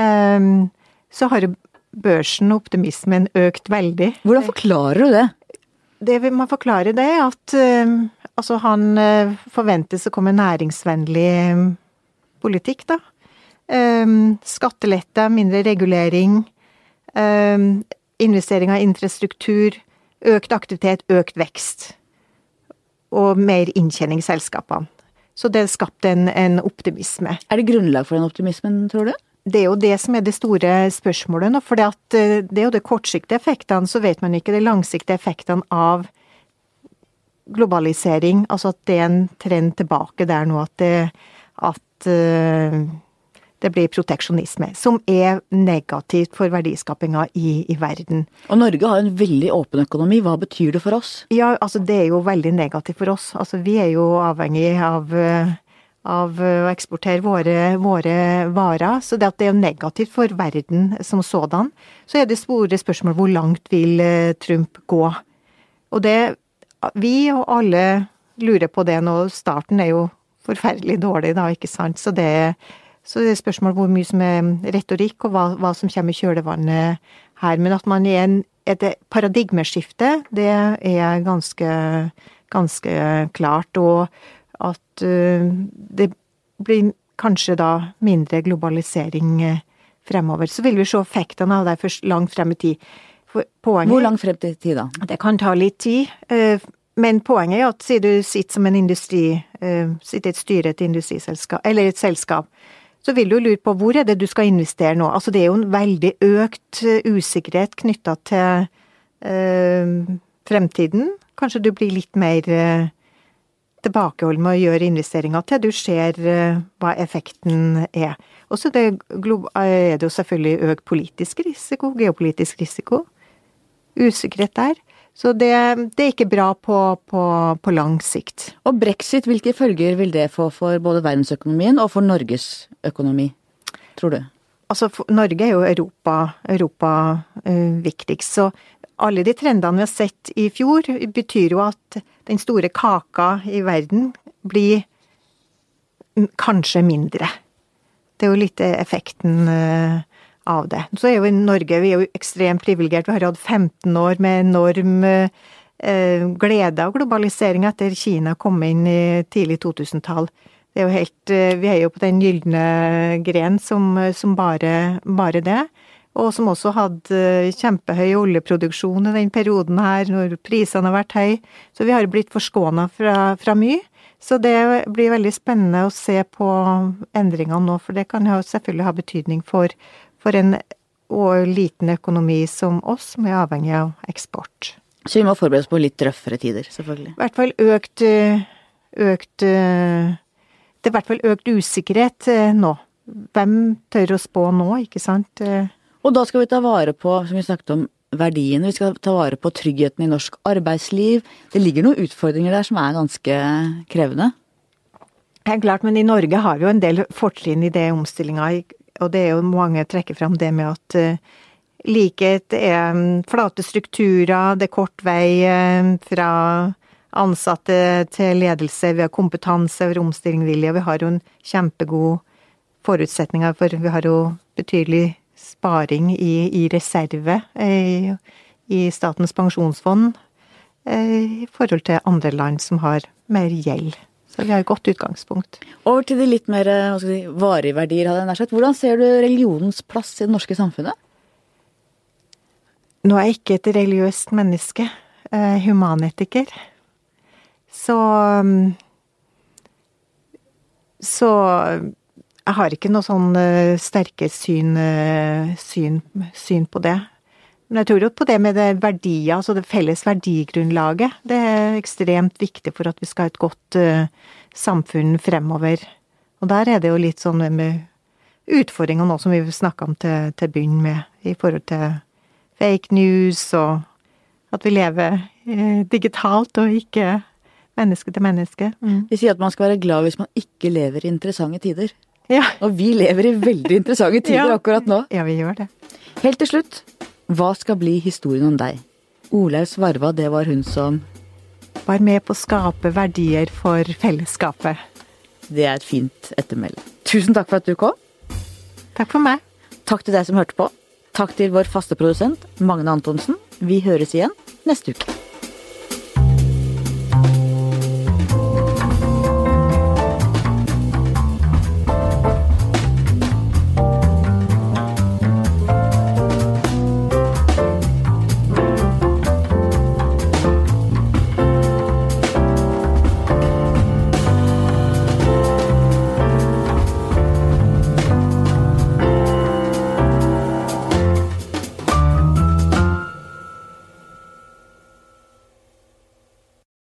eh, så har børsen og optimismen økt veldig. Hvordan forklarer du det? Det man forklarer det, er at altså han forventes å komme næringsvennlig politikk, da. Um, skattelette, mindre regulering, um, investering av infrastruktur, økt aktivitet, økt vekst. Og mer inntjening i selskapene. Så det skapte en, en, optimisme. Er det grunnlag for den optimismen, tror du? Det er jo det som er det store spørsmålet nå. For eh, det er jo de kortsiktige effektene, så vet man ikke de langsiktige effektene av globalisering. Altså at det er en trend tilbake der nå, at, det, at uh, det blir proteksjonisme, som er negativt for verdiskapinga i, i, verden. Og Norge har en veldig åpen økonomi, hva betyr det for oss? Ja, altså det er jo veldig negativt for oss. Altså vi er jo avhengig av, av å eksportere våre, våre, varer, så det at det er negativt for verden som sådan. Så er det store spørsmål hvor langt vil eh, Trump gå? Og det Vi og alle lurer på det nå. Starten er jo forferdelig dårlig, da, ikke sant. Så det så det er spørsmål hvor mye som er retorikk, og hva, hva som kommer i kjølvannet her. Men at man er en, et paradigmeskifte, det er ganske, ganske klart. Og at uh, det blir kanskje da mindre globalisering uh, fremover. Så vil vi se effektene av det først langt frem i tid. Poenget, Hvor langt frem i tid, da? Det kan ta litt tid. Uh, men poenget er at siden du sitter som en industri, uh, sitter i et styre i et industriselskap, eller et selskap, så vil du lure på hvor er det du skal investere nå. Altså det er jo en veldig økt eh, usikkerhet knytta til øh, fremtiden. Kanskje du blir litt mer øh, tilbakeholden med å gjøre investeringer til du ser øh, hva effekten er. Og så er det jo selvfølgelig økt politisk risiko, geopolitisk risiko. Usikkerhet der. Så det, det, er ikke bra på, på, på, lang sikt. Og brexit, hvilke følger vil det få for både verdensøkonomien og for Norges økonomi, tror du? Altså, Norge er jo Europa, Europa uh, viktigst. Så alle de trendene vi har sett i fjor, betyr jo at den store kaka i verden blir kanskje mindre. Det er jo litt effekten uh, av det. Så er jo i Norge vi er jo ekstremt privilegert. Vi har hatt 15 år med enorm eh, glede av globalisering etter Kina kom inn i tidlig 2000-tall. Det er jo helt eh, Vi er jo på den gylne gren som, som bare, bare, det. Og som også hadde kjempehøy oljeproduksjon i den perioden her, når prisene har vært høye. Så vi har blitt forskåna fra, fra mye. Så det blir veldig spennende å se på endringene nå, for det kan jo selvfølgelig ha betydning for, for en liten økonomi som oss, som er avhengig av eksport. Så vi må forberede oss på litt røffere tider, selvfølgelig? I hvert fall økt, økt Det er i hvert fall økt usikkerhet eh, nå. Hvem tør å spå nå, ikke sant? Og da skal vi ta vare på, som vi snakket om, verdiene. Vi skal ta vare på tryggheten i norsk arbeidsliv. Det ligger noen utfordringer der som er ganske krevende? Det er klart, men i Norge har vi jo en del fortrinn i det omstillinga og det er jo mange trekker fram det med at uh, likhet er um, flate strukturer, det er kort vei uh, fra ansatte til ledelse, vi har kompetanse, vi har omstillingsvilje, vi har jo en kjempegod forutsetninger for Vi har jo betydelig sparing i, i reserve i, eh, i Statens pensjonsfond i forhold til andre land som har mer gjeld. Så vi har et godt utgangspunkt. Over til de litt mer si, varige verdier. hadde jeg nær sagt. Hvordan ser du religionens plass i det norske samfunnet? Nå er jeg ikke et religiøst menneske. Eh, humanetiker. Så mm, Så jeg har ikke noe sånn uh, sterke syn, uh, syn, syn, på det. Men jeg tror jo på det med det verdier, altså det felles verdigrunnlaget. Det er ekstremt viktig for at vi skal ha et godt uh, samfunn fremover. Og der er det jo litt sånn med utfordringer nå som vi snakka om til, til bunn med, i forhold til fake news og at vi lever uh, digitalt og ikke menneske til menneske. Mm. De sier at man skal være glad hvis man ikke lever i interessante tider. Ja. Og vi lever i veldig interessante tider ja. akkurat nå. Ja, vi gjør det. Helt til slutt, hva skal bli historien om deg? Olaug Svarva, det var hun som Var med på å skape verdier for fellesskapet. Det er et fint ettermæle. Tusen takk for at du kom. Takk for meg. Takk til deg som hørte på. Takk til vår faste produsent Magne Antonsen. Vi høres igjen neste uke.